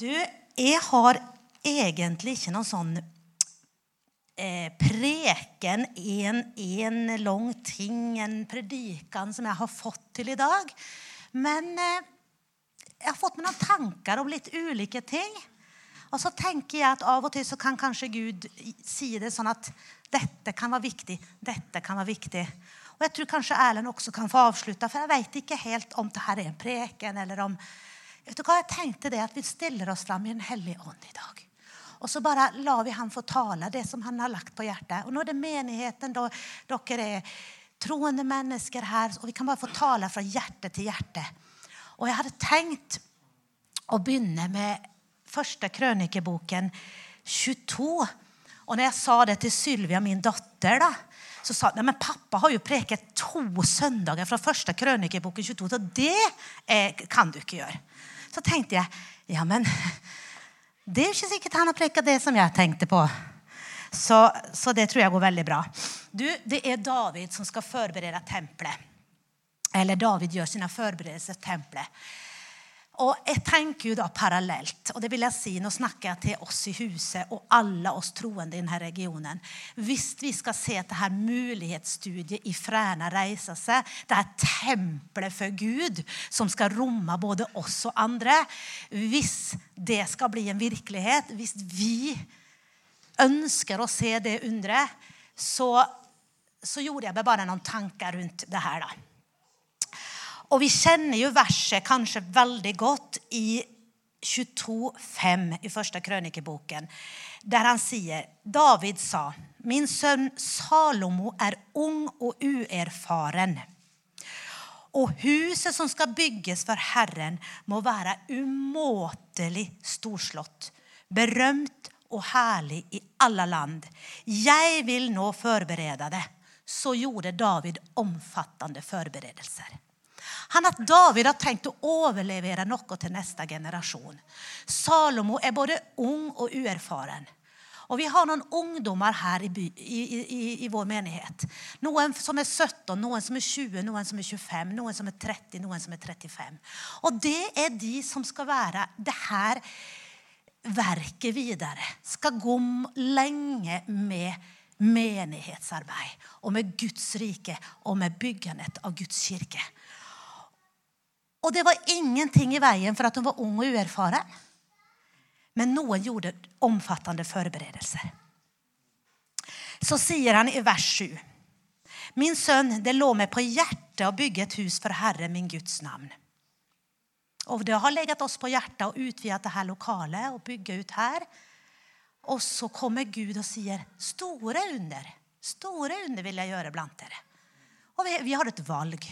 Du, jeg har egentlig ikke noen sånn eh, preken, en, en lang ting, en predikan som jeg har fått til i dag. Men eh, jeg har fått meg noen tanker om litt ulike ting. Og så tenker jeg at av og til så kan kanskje Gud si det sånn at dette kan være viktig, dette kan være viktig. Og jeg tror kanskje Erlend også kan få avslutte, for jeg vet ikke helt om det her er en preken eller om Vet du hva, Jeg tenkte det at vi stiller oss fram i Den hellige ånd i dag. Og så bare lar vi han få tale det som han har lagt på hjertet. Og nå er det menigheten, da, dere er troende mennesker her, og vi kan bare få tale fra hjerte til hjerte. Og jeg hadde tenkt å begynne med første krønikeboken 22. Og når jeg sa det til Sylvia, min datter, da, så sa hun men pappa har jo preket to søndager fra første krønikeboken 22, så det eh, kan du ikke gjøre. Så tenkte jeg ja, men det er ikke sikkert han har preka det som jeg tenkte på. Så, så, det tror jeg går veldig bra. Du, Det er David som skal forberede tempelet. Eller David gjør sine forberedelser til tempelet. Og jeg tenker jo da parallelt, og det vil jeg si, nå snakker jeg til oss i huset og alle oss troende i denne regionen. Hvis vi skal se at dette mulighetsstudiet i Fræna reiser seg, det er tempelet for Gud som skal romme både oss og andre Hvis det skal bli en virkelighet, hvis vi ønsker å se det underet, så, så gjorde jeg bare noen tanker rundt det her. da. Og vi kjenner jo verset kanskje veldig godt i 22,5 i første krønikeboken, der han sier David sa, min sønn Salomo er ung og uerfaren. Og huset som skal bygges for Herren, må være umåtelig storslått, berømt og herlig i alle land. Jeg vil nå forberede det. Så gjorde David omfattende forberedelser han at David har tenkt å overlevere noe til neste generasjon. Salomo er både ung og uerfaren. Og vi har noen ungdommer her i, by, i, i, i, vår menighet. Noen som er 17, noen som er 20, noen som er 25, noen som er 30, noen som er 35. Og det er de som skal være det her verket videre. Skal gå lenge med menighetsarbeid og med Guds rike og med byggandet av Guds kirke. Og det var ingenting i veien for at hun var ung og uerfaren. Men noen gjorde omfattende forberedelser. Så sier han i vers 7.: Min sønn, det lå meg på hjertet å bygge et hus for Herre min Guds navn. Og det har legget oss på hjertet å utvide dette lokalet og bygge ut her. Og så kommer Gud og sier, 'Store under, store under vil jeg gjøre blant dere.' Og vi, vi har et valg.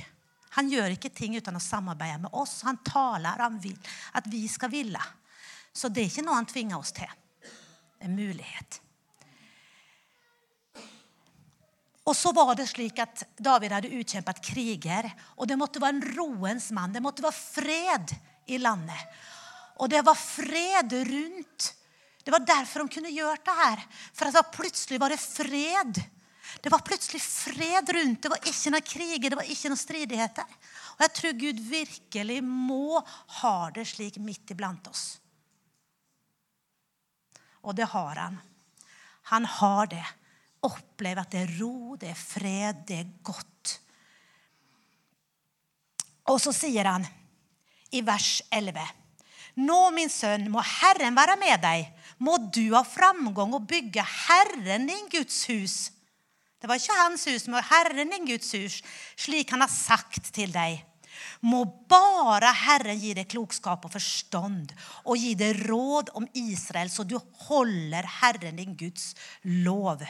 Han gjør ikke ting uten å samarbeide med oss. Han taler han vil at vi skal ville. Så det er ikke noe han tvinger oss til. En mulighet. Og så var det slik at David hadde utkjempet kriger. Og det måtte være en roens mann. Det måtte være fred i landet. Og det var fred rundt. Det var derfor de kunne gjøre det her. For at plutselig var det fred det var plutselig fred rundt. Det var ikke noe kriger, det var ikke noe stridigheter. Og jeg tror Gud virkelig må ha det slik midt iblant oss. Og det har han. Han har det. Opplev at det er ro, det er fred, det er godt. Og så sier han i vers 11.: Nå, min sønn, må Herren være med deg. Må du ha framgang og bygge Herren din Guds hus. Det var ikke hans hus, men Herren din Guds hus, slik han har sagt til deg. Må bare Herren gi deg klokskap og forstand og gi deg råd om Israel, så du holder Herren din Guds lov.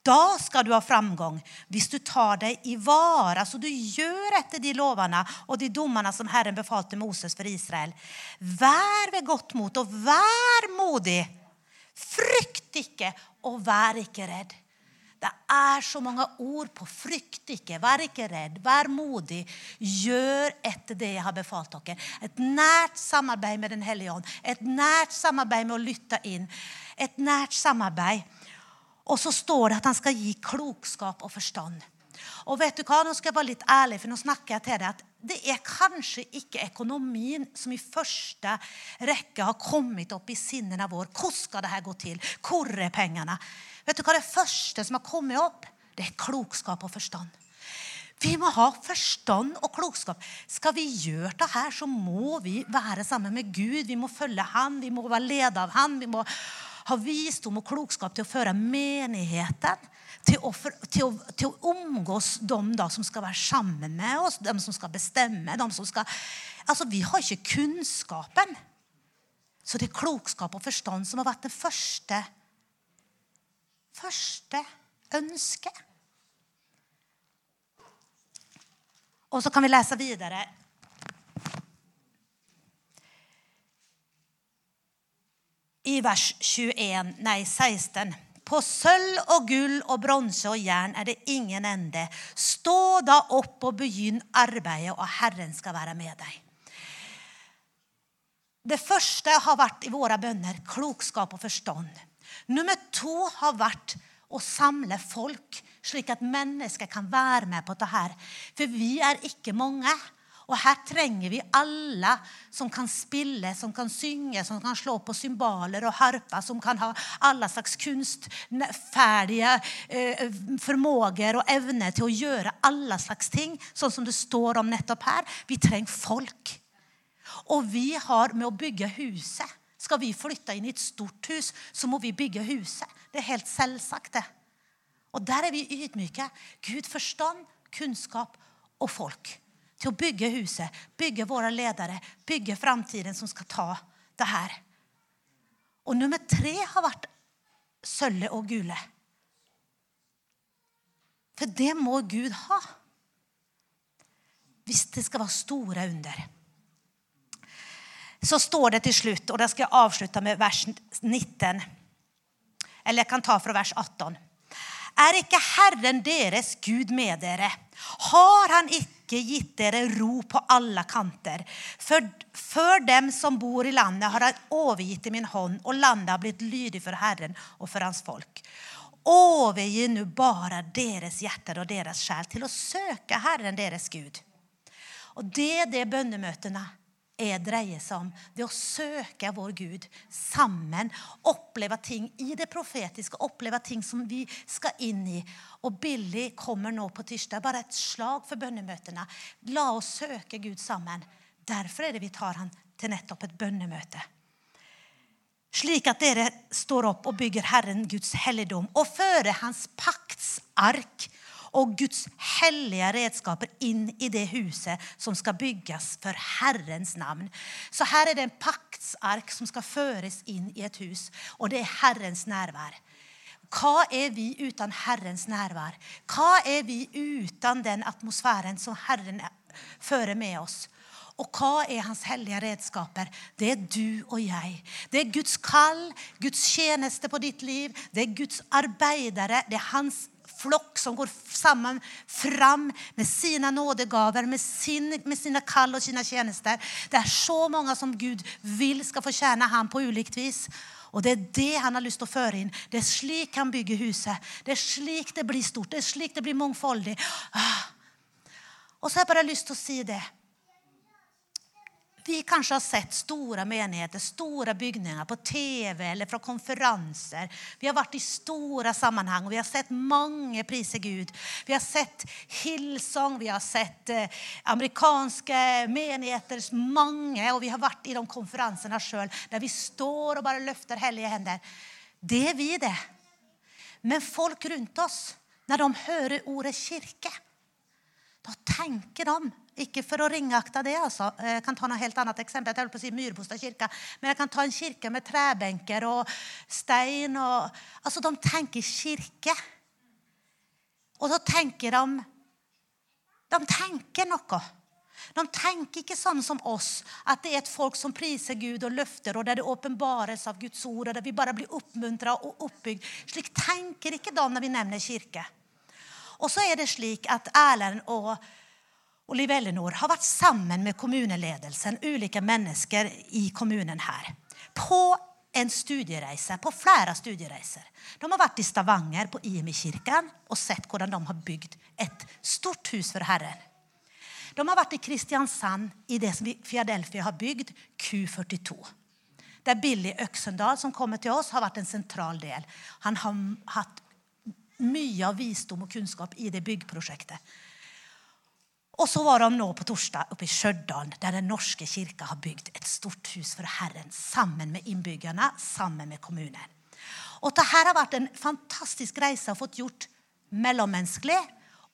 Da skal du ha framgang hvis du tar deg i vare, så du gjør etter de lovene og de dommene som Herren befalte Moses for Israel. Vær ved godt mot og vær modig. Frykt ikke og vær ikke redd. Det er så mange ord på frykt ikke, vær ikke redd, vær modig. Gjør etter det jeg har befalt dere. Et nært samarbeid med Den hellige ånd. Et nært samarbeid med å lytte inn. Et nært samarbeid. Og så står det at han skal gi klokskap og forstand. Og vet du hva, Nå skal jeg være litt ærlig, for nå snakker jeg til deg at det er kanskje ikke økonomien som i første rekke har kommet opp i sinnene våre. Hvordan skal dette gå til? Hvor er pengene? Vet du hva det første som har kommet opp? Det er klokskap og forstand. Vi må ha forstand og klokskap. Skal vi gjøre det her, så må vi være sammen med Gud. Vi må følge Han, vi må være ledet av Han. Vi må ha visdom og klokskap til å føre menigheten til å, til, å, til å, omgås dem da, som skal være sammen med oss, de som skal bestemme. Dem som skal, altså, vi har ikke kunnskapen. Så det er klokskap og forstand som har vært den første første ønske. Og så kan vi lese videre. I vers 21, nei 16. På sølv og gull og bronse og jern er det ingen ende. Stå da opp og begynn arbeidet, og Herren skal være med deg. Det første har vært i våre bønner klokskap og forstand. Nummer to har vært å samle folk, slik at mennesker kan være med på dette. For vi er ikke mange. Og her trenger vi alle som kan spille, som kan synge, som kan slå på cymbaler og harper, som kan ha alle slags kunstferdige eh, formåger og evner til å gjøre alle slags ting, sånn som det står om nettopp her. Vi trenger folk. Og vi har med å bygge huset skal vi flytte inn i et stort hus, så må vi bygge huset. Det er helt selvsagt. det. Og der er vi ydmyke. Gud forstand, kunnskap og folk til å bygge huset, bygge våre ledere, bygge framtiden som skal ta det her. Og nummer tre har vært sølvet og gule. For det må Gud ha hvis det skal være store under. Så står det til slutt, og da skal jeg avslutte med vers 19. Eller jeg kan ta fra vers 18. Er ikke Herren deres Gud med dere? Har Han ikke gitt dere ro på alle kanter? For, for dem som bor i landet, har Han overgitt i min hånd, og landet har blitt lydig for Herren og for Hans folk. Overgi nå bare deres hjerter og deres sjel til å søke Herren deres Gud. Og det er det bønnemøtene er dreier seg om. Det å søke vår Gud sammen. Oppleve ting i det profetiske, oppleve ting som vi skal inn i. Og Billy kommer nå på tirsdag. Bare et slag for bønnemøtene. La oss søke Gud sammen. Derfor er det vi tar han til nettopp et bønnemøte. Slik at dere står opp og bygger Herren Guds helligdom og fører Hans paktsark og Guds hellige redskaper inn i det huset som skal bygges for Herrens navn. Så her er det en paktsark som skal føres inn i et hus, og det er Herrens nærvær. Hva er vi uten Herrens nærvær? Hva er vi uten den atmosfæren som Herren fører med oss? Og hva er hans hellige redskaper? Det er du og jeg. Det er Guds kall, Guds tjeneste på ditt liv. Det er Guds arbeidere. Det er hans flokk som går sammen fram med sine nådegaver, med, sin, med sine kall og sine tjenester. Det er så mange som Gud vil skal få tjene ham på ulikt vis. Og det er det han har lyst til å føre inn. Det er slik han bygger huset. Det er slik det blir stort. Det er slik det blir mangfoldig. Ah. Og så har jeg bare lyst til å si det. Vi kanskje har sett store menigheter, store bygninger på TV eller fra konferanser. Vi har vært i store sammenheng, og vi har sett mange prise Gud. Vi har sett Hillsong, vi har sett eh, amerikanske menigheter, mange, og vi har vært i de konferansene sjøl, der vi står og bare løfter hellige hender. Det er vi, det. Men folk rundt oss, når de hører ordet kirke, da tenker de ikke for å ringakte det. altså. Jeg kan ta noe helt annet eksempel. Jeg på å si Myrbostad kirke. Men jeg kan ta en kirke med trebenker og stein. Og, altså, De tenker kirke. Og da tenker de De tenker noe. De tenker ikke sånn som oss, at det er et folk som priser Gud og løfter, og der det åpenbares av Guds ord, og der vi bare blir oppmuntra og oppbygd. Slik tenker ikke de når vi nevner kirke. Og så er det slik at Erlend og og Liv Ellinor har vært sammen med kommuneledelsen, ulike mennesker i kommunen her, på en studiereise, på flere studiereiser. De har vært i Stavanger, på IMI-kirken, og sett hvordan de har bygd et stort hus for Herren. De har vært i Kristiansand i det som Fiadelfia har bygd, Q42. Der Billy Øksendal, som kommer til oss, har vært en sentral del. Han har hatt mye av visdom og kunnskap i det byggprosjektet. Og så var de nå på torsdag oppe i Stjørdal, der Den norske kirka har bygd et stort hus for Herren sammen med innbyggerne, sammen med kommunen. Og dette har vært en fantastisk reise å få gjort mellommenneskelig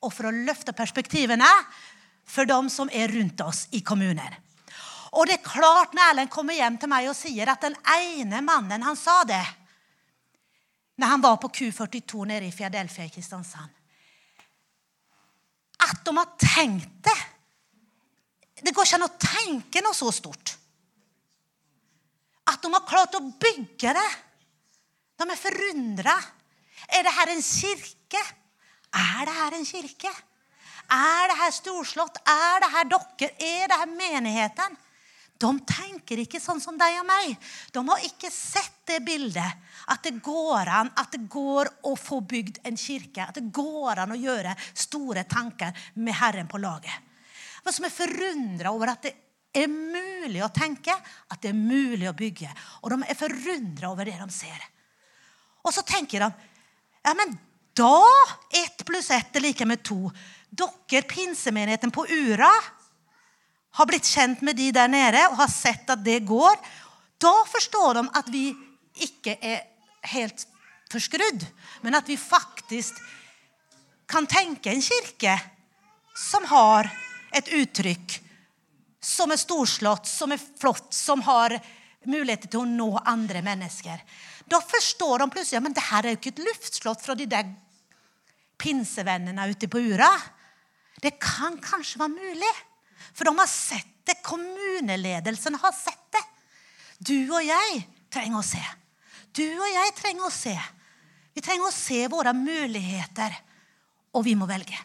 og for å løfte perspektivene for dem som er rundt oss i kommunen. Og det er klart når Erlend kommer hjem til meg og sier at den ene mannen han sa det når han var på Q42 nede i Fiadelfia i Kristiansand At de har tenkt det. Det går ikke an å tenke noe så stort. At de har klart å bygge det. De er forundra. Er det her en kirke? Er det her en kirke? Er det her storslått? Er det her dere? Er det her menigheten? De tenker ikke sånn som deg og meg. De har ikke sett det bildet. At det går an at det går å få bygd en kirke. At det går an å gjøre store tanker med Herren på laget. Men som er forundra over at det er mulig å tenke, at det er mulig å bygge. Og de er forundra over det de ser. Og så tenker de ja, men da ett pluss ett er like med to. Dere, pinsemenigheten på Ura, har blitt kjent med de der nede og har sett at det går. Da forstår de at vi ikke er helt forskrudd, men at vi faktisk kan tenke en kirke som har et uttrykk som er storslått, som er flott, som har muligheter til å nå andre mennesker. Da forstår de plutselig men det her er jo ikke et luftslott fra de der pinsevennene ute på Ura. Det kan kanskje være mulig. For de har sett det. Kommuneledelsen har sett det. Du og jeg trenger å se. Du og jeg trenger å se. Vi trenger å se våre muligheter, og vi må velge.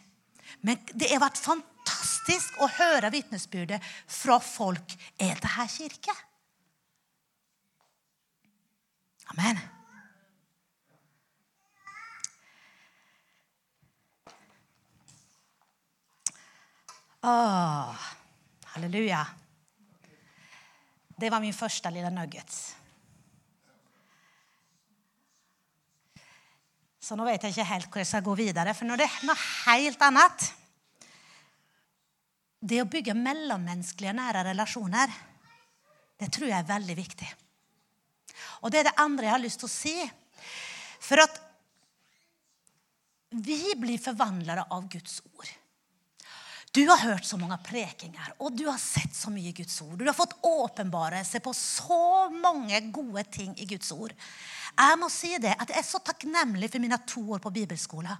Men det har vært fantastisk å høre vitnesbyrdet fra folk. Er det her kirke? Amen. Åh, halleluja. Det var min første lille nuggets. Så nå vet jeg ikke helt hvor jeg skal gå videre, for nå er det noe helt annet. Det å bygge mellommenneskelige, nære relasjoner, det tror jeg er veldig viktig. Og det er det andre jeg har lyst til å si. For at vi blir forvandlere av Guds ord. Du har hørt så mange prekinger, og du har sett så mye Guds ord. Du har fått åpenbarelse på så mange gode ting i Guds ord. Jeg må si det, at jeg er så takknemlig for mine to år på bibelskole.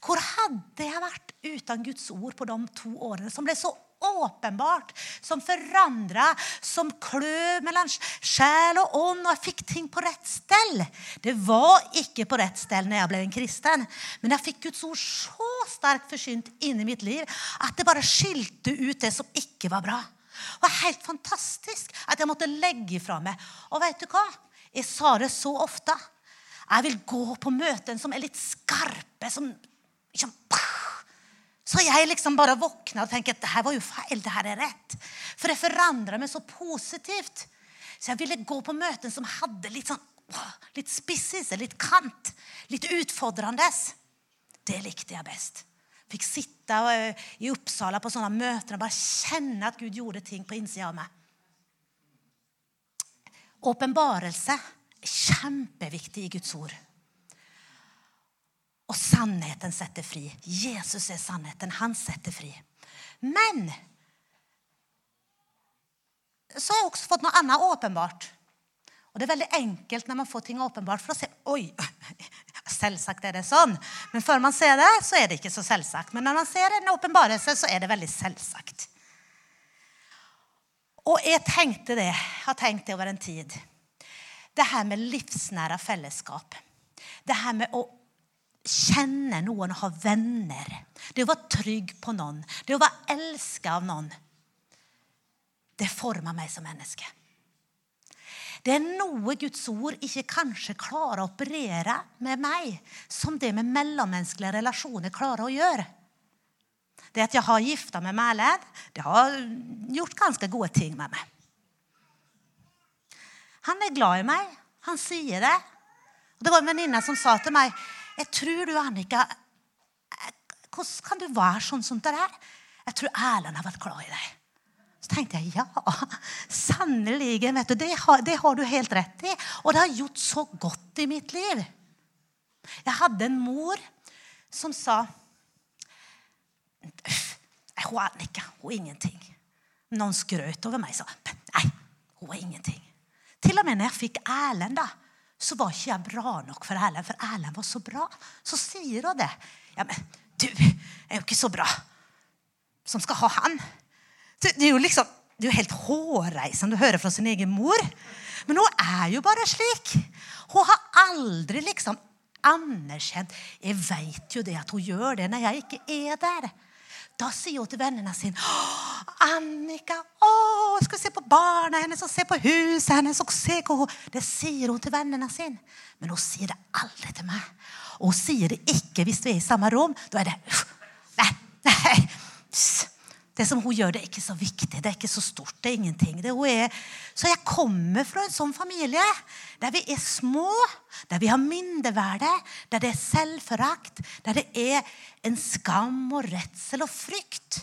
Hvor hadde jeg vært uten Guds ord på de to årene, som ble så åpenbart, som forandra, som klø mellom sjel og ånd, og jeg fikk ting på rett stell. Det var ikke på rett stell når jeg ble en kristen, men jeg fikk Guds ord så sterkt forsynt inni mitt liv at det bare skilte ut det som ikke var bra. Det var helt fantastisk at jeg måtte legge ifra meg. Og vet du hva? Jeg sa det så ofte. Jeg vil gå på møten som er litt skarpe, som liksom, så jeg liksom bare våkna og tenkte at det her var jo feil. det her er rett. For det forandra meg så positivt. Så jeg ville gå på møten som hadde litt sånn litt spissis, litt kant, litt utfordrende. Det likte jeg best. Fikk sitte eh, i Uppsala på sånne møter og bare kjenne at Gud gjorde ting på innsida av meg. Åpenbarelse kjempeviktig i Guds ord. Og sannheten setter fri. Jesus er sannheten. Han setter fri. Men så har jeg også fått noe annet åpenbart. Og det er veldig enkelt når man får ting åpenbart, for å se Oi! Selvsagt er det sånn. Men før man ser det, så er det ikke så selvsagt. Men når man ser en åpenbarelse, så er det veldig selvsagt. Og jeg tenkte det, har tenkt det over en tid. Det her med livsnære fellesskap. Det her med å kjenne noen og ha venner. Det å være trygg på noen. Det å være elska av noen. Det former meg som menneske. Det er noe Guds ord ikke kanskje klarer å operere med meg, som det med mellommenneskelige relasjoner klarer å gjøre. det at jeg har gifta meg med Erlend, det har gjort ganske gode ting med meg. Han er glad i meg. Han sier det. Det var en venninne som sa til meg jeg tror du, Annika Hvordan kan du være sånn som det der? Jeg tror Erlend har vært glad i deg. Så tenkte jeg ja, sannelig. Det, det har du helt rett i. Og det har gjort så godt i mitt liv. Jeg hadde en mor som sa Hun Annika, hun er ingenting. Noen skrøt over meg, sa nei, hun er ingenting. Til og med når jeg fikk Erlend, da, så var ikke jeg bra nok for Erlend. For Erlend var så bra. Så sier hun det. Ja, men du er jo ikke så bra som skal ha han. Det er jo liksom, det er jo helt hårreisende å høre fra sin egen mor. Men hun er jo bare slik. Hun har aldri liksom anerkjent Jeg vet jo det at hun gjør det når jeg ikke er der. Da sier hun til vennene sine Annika, å, skal se på barna hennes og se på huset hennes. og se hvor hun... Det sier hun til vennene sine. Men hun sier det aldri til meg. Og hun sier det ikke hvis vi er i samme rom. Da er det Nei, nei. Det som hun gjør, det er ikke så viktig. Det er ikke så stort. Det er ingenting. Det er, så jeg kommer fra en sånn familie der vi er små, der vi har mindreverdet, der det er selvforakt, der det er en skam og redsel og frykt.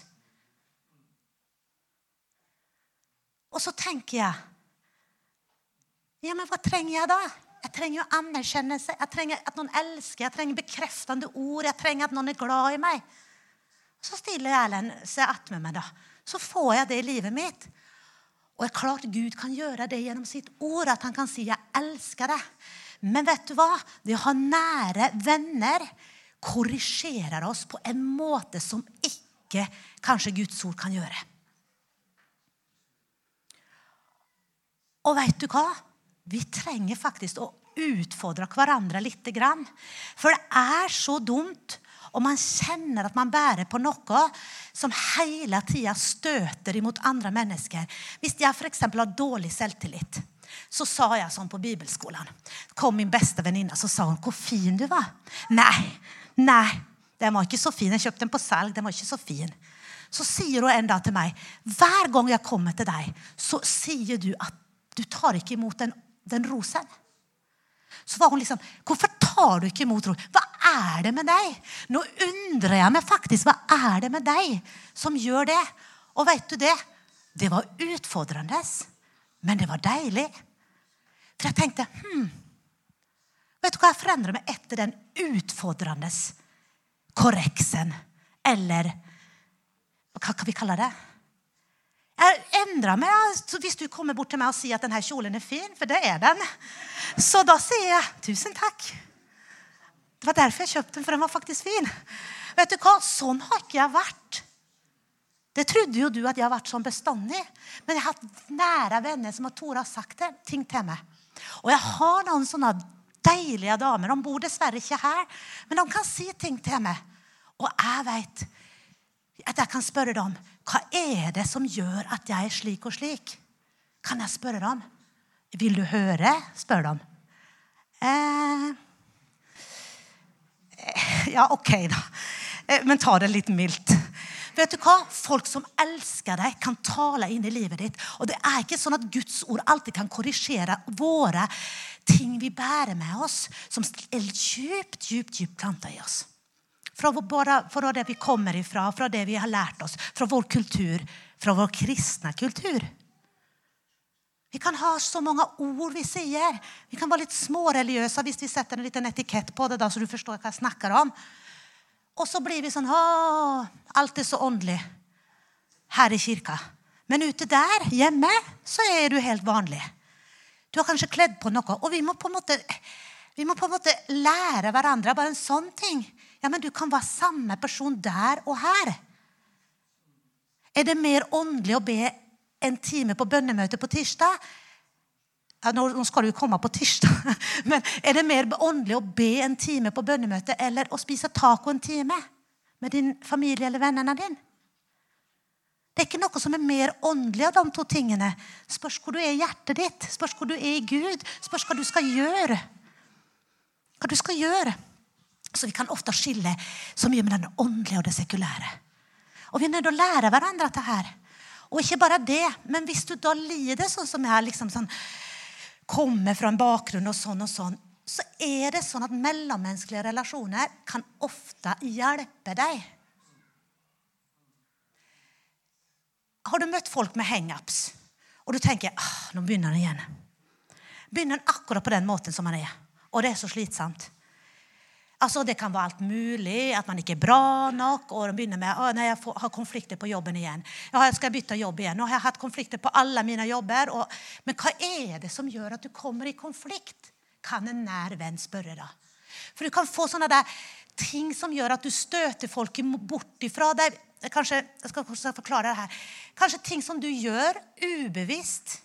Og så tenker jeg Ja, men hva trenger jeg da? Jeg trenger jo anerkjennelse. Jeg trenger at noen elsker. Jeg trenger bekreftende ord. Jeg trenger at noen er glad i meg. Så stiller Erlend seg attmed meg, da. Så får jeg det i livet mitt. Og det er klart Gud kan gjøre det gjennom sitt ord, at han kan si 'jeg elsker deg'. Men vet du hva? Det å ha nære venner korrigerer oss på en måte som ikke kanskje Guds ord kan gjøre. Og vet du hva? Vi trenger faktisk å utfordre hverandre litt. For det er så dumt og man kjenner at man bærer på noe som hele tida støter imot andre mennesker. Hvis jeg f.eks. har dårlig selvtillit, så sa jeg sånn på bibelskolen. kom min beste venninne så sa hun, 'Hvor fin du var.' Nei, nei, den var ikke så fin. Jeg kjøpte den på salg. den var ikke så fin. Så sier hun en dag til meg, 'Hver gang jeg kommer til deg, så sier du at du tar ikke imot den, den rosen.' Så var hun liksom 'Hvorfor tar du ikke imot ro? Hva er det med deg? Nå undrer jeg meg faktisk. Hva er det med deg som gjør det? Og vet du det? Det var utfordrende, men det var deilig. For jeg tenkte hm, Vet du hva jeg forandrer meg etter den utfordrende korreksen? Eller hva kan vi kalle det? Jeg endrer meg. Hvis du kommer bort til meg og sier at denne kjolen er fin, for det er den, så da sier jeg tusen takk. Det var derfor jeg kjøpte den, for den var faktisk fin. Vet du hva? Sånn har ikke jeg vært. Det trodde jo du at jeg har vært sånn bestandig. Men jeg har hatt nære venner som har tort å sagt ting til meg. Og jeg har noen sånne deilige damer. De bor dessverre ikke her, men de kan si ting til meg. Og jeg vet at jeg kan spørre dem hva er det som gjør at jeg er slik og slik. Kan jeg spørre dem? Vil du høre? spør de. Eh, ja, OK, da. Eh, men ta det litt mildt. Vet du hva? Folk som elsker deg, kan tale inn i livet ditt. Og det er ikke sånn at Guds ord alltid kan korrigere våre ting vi bærer med oss, som er djupt, djupt, djupt planta i oss. Fra, vår, fra det vi kommer ifra, fra det vi har lært oss, fra vår kultur, fra vår kristne kultur. Vi kan ha så mange ord vi sier. Vi kan være litt småreligiøse hvis vi setter en liten etikett på det, da, så du forstår hva jeg snakker om. Og så blir vi sånn alt er så åndelig her i kirka. Men ute der, hjemme, så er du helt vanlig. Du har kanskje kledd på noe. Og vi må på en måte, på en måte lære hverandre bare en sånn ting. Ja, men du kan være samme person der og her. Er det mer åndelig å be en time på bønnemøte på tirsdag ja, nå, skal du jo komme på tirsdag, men er det mer åndelig å be en time på bønnemøte eller å spise taco en time med din familie eller vennene dine? Det er ikke noe som er mer åndelig av de to tingene. Spørs hvor du er i hjertet ditt, spørs hvor du er i Gud, spørs hva du skal gjøre. Hva du skal gjøre. Så vi kan ofte skille så mye med det åndelige og det sekulære. Og vi er nødt til å lære hverandre dette her. Og ikke bare det, men hvis du da lider sånn som jeg liksom sånn, kommer fra en bakgrunn og sånn og sånn, så er det sånn at mellommenneskelige relasjoner kan ofte hjelpe deg. Har du møtt folk med hangups, og du tenker ah, nå begynner han igjen? Begynner han akkurat på den måten som han er. Og det er så slitsomt. Altså, Det kan være alt mulig, at man ikke er bra nok. og begynner med, å, nei, jeg har konflikter på jobben igjen. Ja, jeg skal bytte jobb igjen. Nå har jeg hatt konflikter på alle mine jobber. Og, men hva er det som gjør at du kommer i konflikt? Kan en nær venn spørre da. For du kan få sånne der ting som gjør at du støter folk bort ifra deg. Kanskje, jeg skal forklare det her. Kanskje ting som du gjør ubevisst,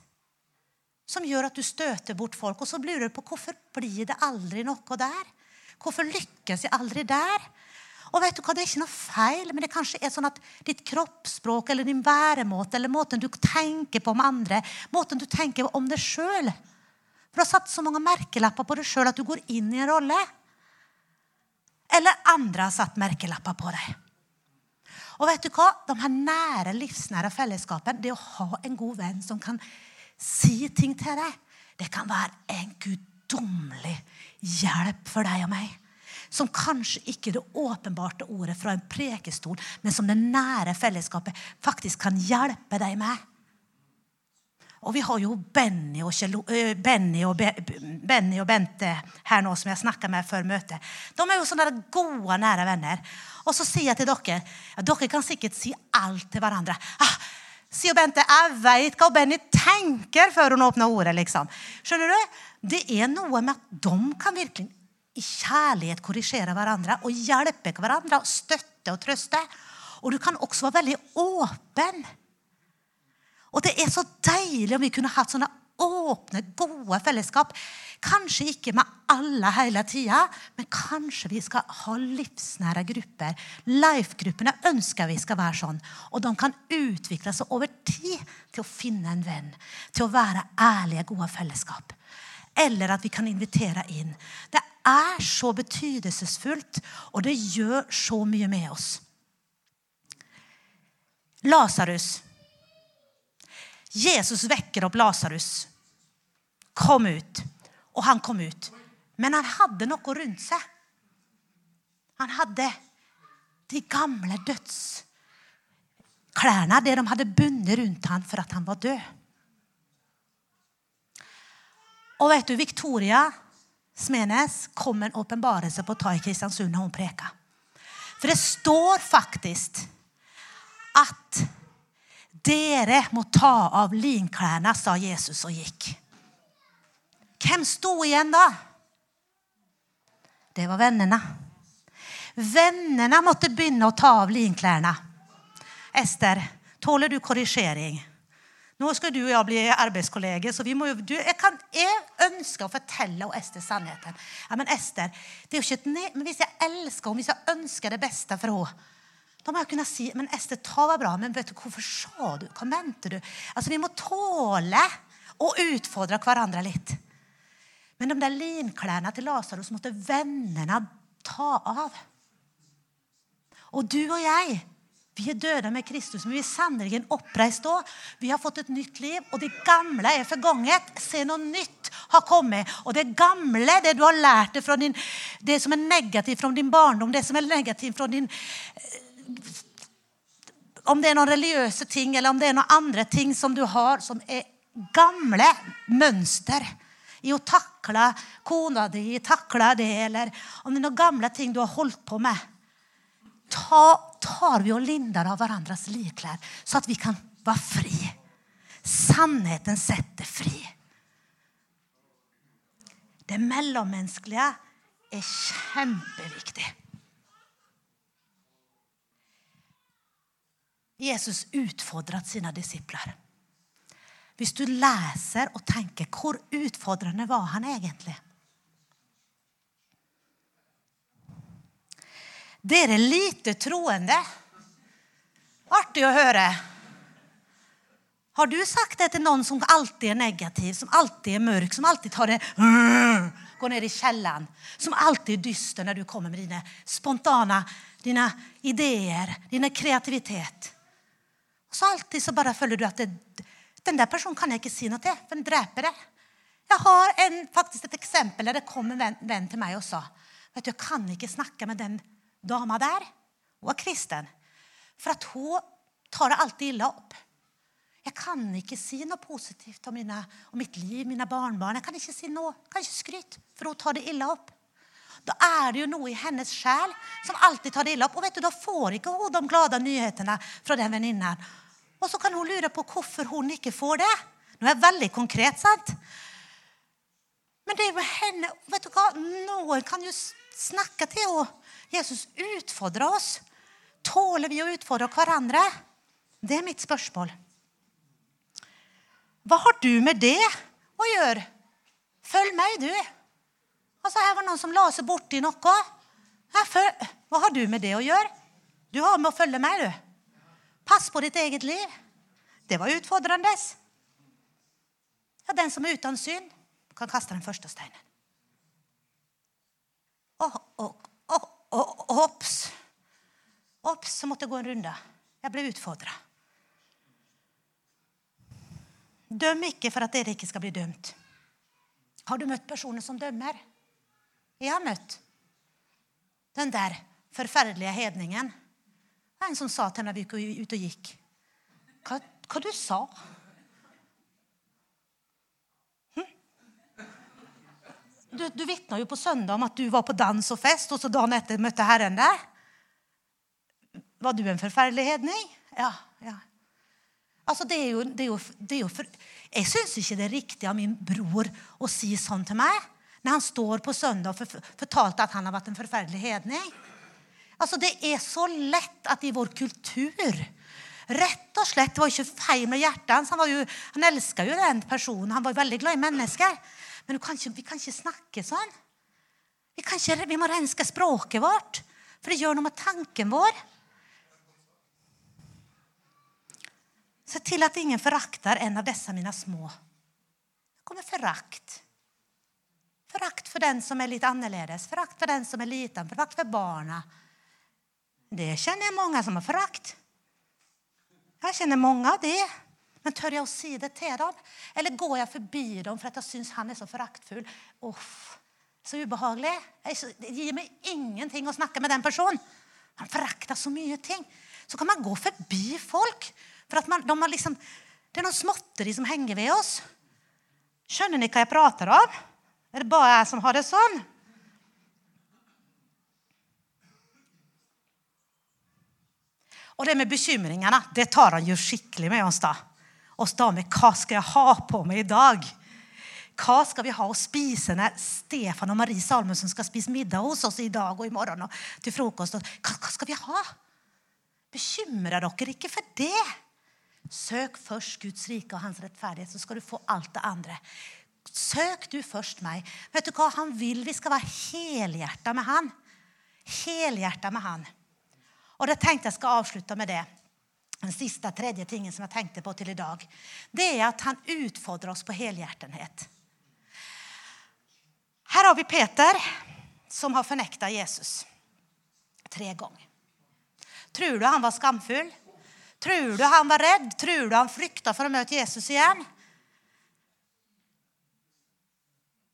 som gjør at du støter bort folk. Og så lurer du på hvorfor blir det aldri noe der. Hvorfor lykkes jeg aldri der? Og vet du hva, Det er ikke noe feil, men det kanskje er sånn at ditt kroppsspråk eller din væremåte eller måten du tenker på om andre, måten du tenker om deg sjøl For du har satt så mange merkelapper på deg sjøl at du går inn i en rolle. Eller andre har satt merkelapper på deg. Og vet du hva? De her nære, livsnære fellesskapene, det å ha en god venn som kan si ting til deg, det kan være en guddommelig hjelp for deg og meg. Som kanskje ikke det åpenbarte ordet fra en prekestol, men som det nære fellesskapet faktisk kan hjelpe deg med. Og vi har jo Benny og, Kjell, Benny og, Be, Benny og Bente her nå, som jeg snakka med før møtet. De er jo sånne gode, nære venner. Og så sier jeg til dere ja, Dere kan sikkert si alt til hverandre. Ah, sier Bente, jeg veit hva Benny tenker før hun åpner ordet. liksom. Skjønner du? Det er noe med at de kan virkelig i kjærlighet korrigere hverandre og hjelpe hverandre og støtte og trøste. Og du kan også være veldig åpen. Og det er så deilig om vi kunne hatt sånne åpne, gode fellesskap. Kanskje ikke med alle hele tida, men kanskje vi skal ha livsnære grupper. Life-gruppene ønsker vi skal være sånn. Og de kan utvikle seg over tid til å finne en venn. Til å være ærlige, gode fellesskap eller at vi kan invitere inn. Det er så betydelsesfullt, og det gjør så mye med oss. Lasarus. Jesus vekker opp Lasarus. Kom ut. Og han kom ut. Men han hadde noe rundt seg. Han hadde de gamle dødsklærne, det de hadde bundet rundt ham for at han var død. Og vet du, Victoria Smenes kom en åpenbarelse på Tai Kristiansund når hun preka. For det står faktisk at dere må ta av linklærne, sa Jesus og gikk. Hvem sto igjen da? Det var vennene. Vennene måtte begynne å ta av linklærne. Ester, tåler du korrigering? Nå skal du og jeg bli arbeidskolleger, så må du, jeg, kan, jeg, ønsker å fortelle Ester sannheten. Ja, men Ester, det er jo ikke et men Hvis jeg elsker henne, hvis jeg ønsker det beste for henne, da må jeg kunne si men Ester, ta var bra, men vet du, hvorfor sa du? Hva mente du? Altså, Vi må tåle å utfordre hverandre litt. Men de der linklærne til Lasarus måtte vennene ta av. Og du og jeg vi er døde med Kristus, men vi er sannelig oppreist òg. Vi har fått et nytt liv, og det gamle er forganget. Se, noe nytt har kommet. Og det gamle, det du har lært det fra din, det som er negativt fra din barndom, det som er negativt fra din eh, Om det er noen religiøse ting, eller om det er noen andre ting som du har, som er gamle mønster i å takle kona di, takle det, eller om det er noen gamle ting du har holdt på med ta, tar vi og linder av hverandres likklær, så at vi kan være fri. Sannheten setter fri. Det mellommenneskelige er kjempeviktig. Jesus utfordret sine disipler. Hvis du leser og tenker hvor utfordrende var han egentlig? Dere lite troende. Artig å høre. Har du sagt det til noen som alltid er negativ, som alltid er mørk, som alltid tar det Går ned i kjelleren, som alltid er dyster når du kommer med dine spontane dine ideer, dine kreativitet. Og så alltid så bare føler du at det, den der personen kan jeg ikke si noe til, for den dreper deg. Jeg har en, faktisk et eksempel der det kom en venn, venn til meg og sa du, jeg kan ikke snakke med den dama der. Hun er kristen. For at hun tar det alltid ille opp. Jeg kan ikke si noe positivt om, mine, om mitt liv, mine barnebarn. Jeg kan ikke si noe, jeg kan ikke skryte, for hun tar det ille opp. Da er det jo noe i hennes sjel som alltid tar det ille opp. Og vet du, da får ikke hun de glade nyhetene fra den venninnen. Og så kan hun lure på hvorfor hun ikke får det. Nå er jeg veldig konkret, sant? Men det er jo henne vet du hva? Noen kan jo snakke til henne. Jesus utfordrer oss. Tåler vi å utfordre hverandre? Det er mitt spørsmål. Hva har du med det å gjøre? Følg meg, du. Altså, Her var noen som la seg borti noe. Hva har du med det å gjøre? Du har med å følge meg, du. Pass på ditt eget liv. Det var utfordrende. Ja, den som er uten synd, kan kaste den første steinen. Ops. Ops, så måtte jeg gå en runde. Jeg ble utfordra. Døm ikke for at dere ikke skal bli dømt. Har du møtt personer som dømmer? Jeg har møtt den der forferdelige hedningen. Det var en som sa til henne da vi gikk ut og gikk. Hva, hva du sa hm? Du, du vitna jo på søndag om at du var på dans og fest, og så dagen etter møtte Herren deg. Var du en forferdelig hedning? Ja. ja. Altså, det er jo, det er jo, det er jo for, jeg syns ikke det er riktig av min bror å si sånn til meg når han står på søndag og fortalte at han har vært en forferdelig hedning. Altså, Det er så lett at i vår kultur Rett og slett, Det var ikke feil med hjertet hans. Han, jo, han elska jo den personen. Han var veldig glad i mennesker. Men kan ikke, vi kan ikke snakke sånn. Vi, ikke, vi må renske språket vårt, for det gjør noe med tanken vår. Se til at ingen forakter en av disse mine små. Det kommer forakt. Forakt for den som er litt annerledes, forakt for den som er liten, forakt for barna. Det kjenner jeg mange som har forakt. Jeg kjenner mange av det. Men tør jeg å si det til dem? Eller går jeg forbi dem for at jeg syns han er så foraktfull? Uff, så ubehagelig. Det gir meg ingenting å snakke med den personen. Han forakter så mye ting. Så kan man gå forbi folk for man, de liksom, det er noen småtteri som henger ved oss. Skjønner ni hva jeg prater om? Er det bare jeg som har det sånn? Og det med bekymringene, det tar han jo skikkelig med oss. da. Oss damer, hva skal jeg ha på meg i dag? Hva skal vi ha å spise når Stefan og Marie Salmussen skal spise middag hos oss i dag og i morgen og til frokost? Hva, hva skal vi ha? Bekymrer dere ikke for det? Søk først Guds rike og hans rettferdighet, så skal du få alt det andre. Søk du først meg. Vet du hva? Han vil vi skal være helhjerta med han. Helhjerta med han. Og det tenkte jeg skal avslutte med det. Den siste, tredje tingen som jeg tenkte på til i dag, det er at han utfordrer oss på helhjertenhet. Her har vi Peter, som har fornekta Jesus tre ganger. Tror du han var skamfull? Tror du han var redd? Tror du han frykta for å møte Jesus igjen?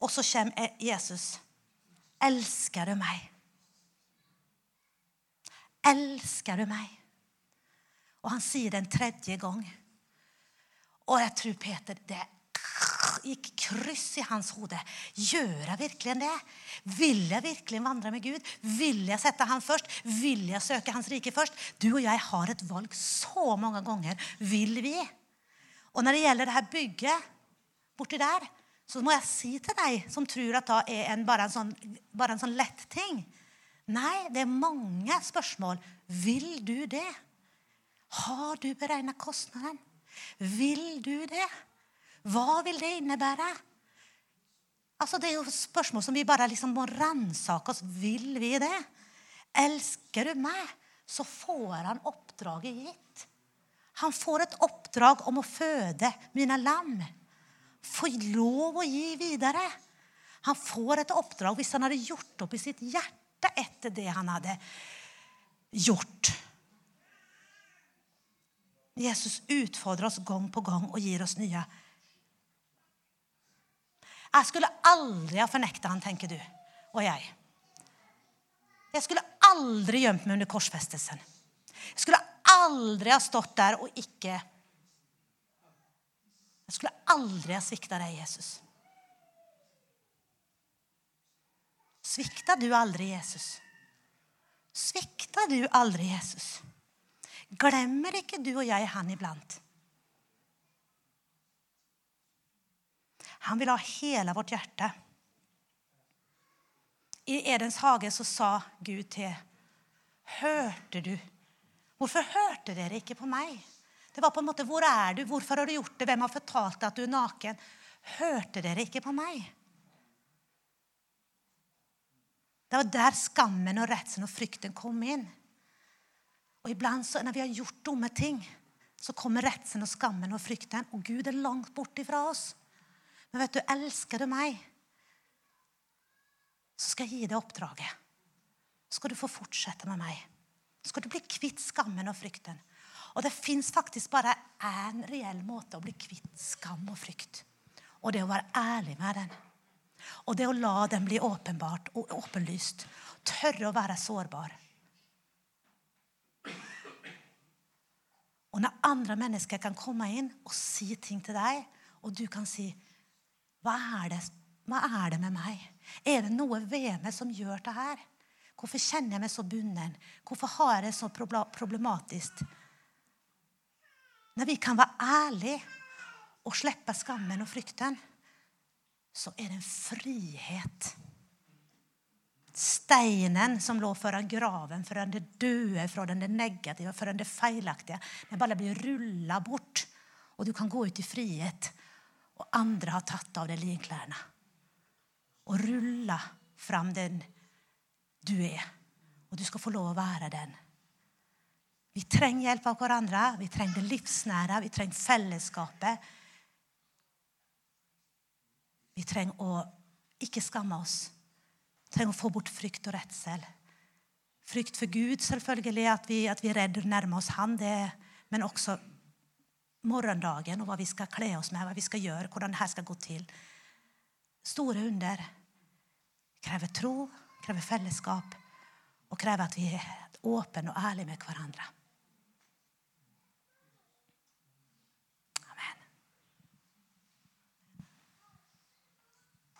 Og så kommer Jesus. Elsker du meg? Elsker du meg? Og han sier det en tredje gang. Og jeg tror Peter det gikk kryss i hans hode. Gjør jeg virkelig det? Vil jeg virkelig vandre med Gud? Vil jeg sette ham først? Vil jeg søke hans rike først? Du og jeg har et valg så mange ganger. Vil vi? Og når det gjelder det her bygget borti der, så må jeg si til deg som tror at det er en, bare, en sånn, bare en sånn lett ting Nei, det er mange spørsmål. Vil du det? Har du beregna kostnaden? Vil du det? Hva vil det innebære? Altså, det er jo spørsmål som vi bare liksom må ransake oss. Vil vi det? Elsker du meg, så får han oppdraget gitt. Han får et oppdrag om å føde mine lam. Få lov å gi videre. Han får et oppdrag hvis han hadde gjort opp i sitt hjerte etter det han hadde gjort. Jesus utfordrer oss gang på gang og gir oss nye. Jeg skulle aldri ha fornekta han, tenker du og jeg. Jeg skulle aldri gjemt meg under korsfestelsen. Jeg skulle aldri ha stått der og ikke Jeg skulle aldri ha svikta deg, Jesus. Svikta du aldri Jesus? Svikta du aldri Jesus? Glemmer ikke du og jeg han iblant? Han vil ha hele vårt hjerte. I Edens hage så sa Gud til Hørte du? Hvorfor hørte dere ikke på meg? Det var på en måte, Hvor er du? Hvorfor har du gjort det? Hvem har fortalt deg at du er naken? Hørte dere ikke på meg? Det var der skammen og redselen og frykten kom inn. Og iblant så, når vi har gjort dumme ting, så kommer redselen og skammen og frykten, og Gud er langt borte fra oss. Men vet du, elsker du meg, så skal jeg gi deg oppdraget. Så skal du få fortsette med meg. Så skal du bli kvitt skammen og frykten. Og det fins faktisk bare én reell måte å bli kvitt skam og frykt. Og det å være ærlig med den. Og det å la den bli åpenbart og åpenlyst. Tørre å være sårbar. Og når andre mennesker kan komme inn og si ting til deg, og du kan si hva er, det, hva er det med meg? Er det noe ved meg som gjør det her? Hvorfor kjenner jeg meg så bunden? Hvorfor har jeg det så problematisk? Når vi kan være ærlige og slippe skammen og frykten, så er det en frihet. Steinen som lå foran graven, foran det døde, foran det negative, foran det feilaktige, den bare blir rulla bort. Og du kan gå ut i frihet og andre har tatt av deg linklærne og rulla fram den du er. Og du skal få lov å være den. Vi trenger hjelp av hverandre. Vi trenger det livsnære. Vi trenger fellesskapet. Vi trenger å ikke skamme oss. Trenger å få bort frykt og redsel. Frykt for Gud, selvfølgelig, at vi, at vi er redd og nærme oss Han. Det, men også morgendagen og hva vi skal kle oss med, hva vi skal gjøre, hvordan dette skal gå til. Store under krever tro, krever fellesskap og krever at vi er åpne og ærlige med hverandre.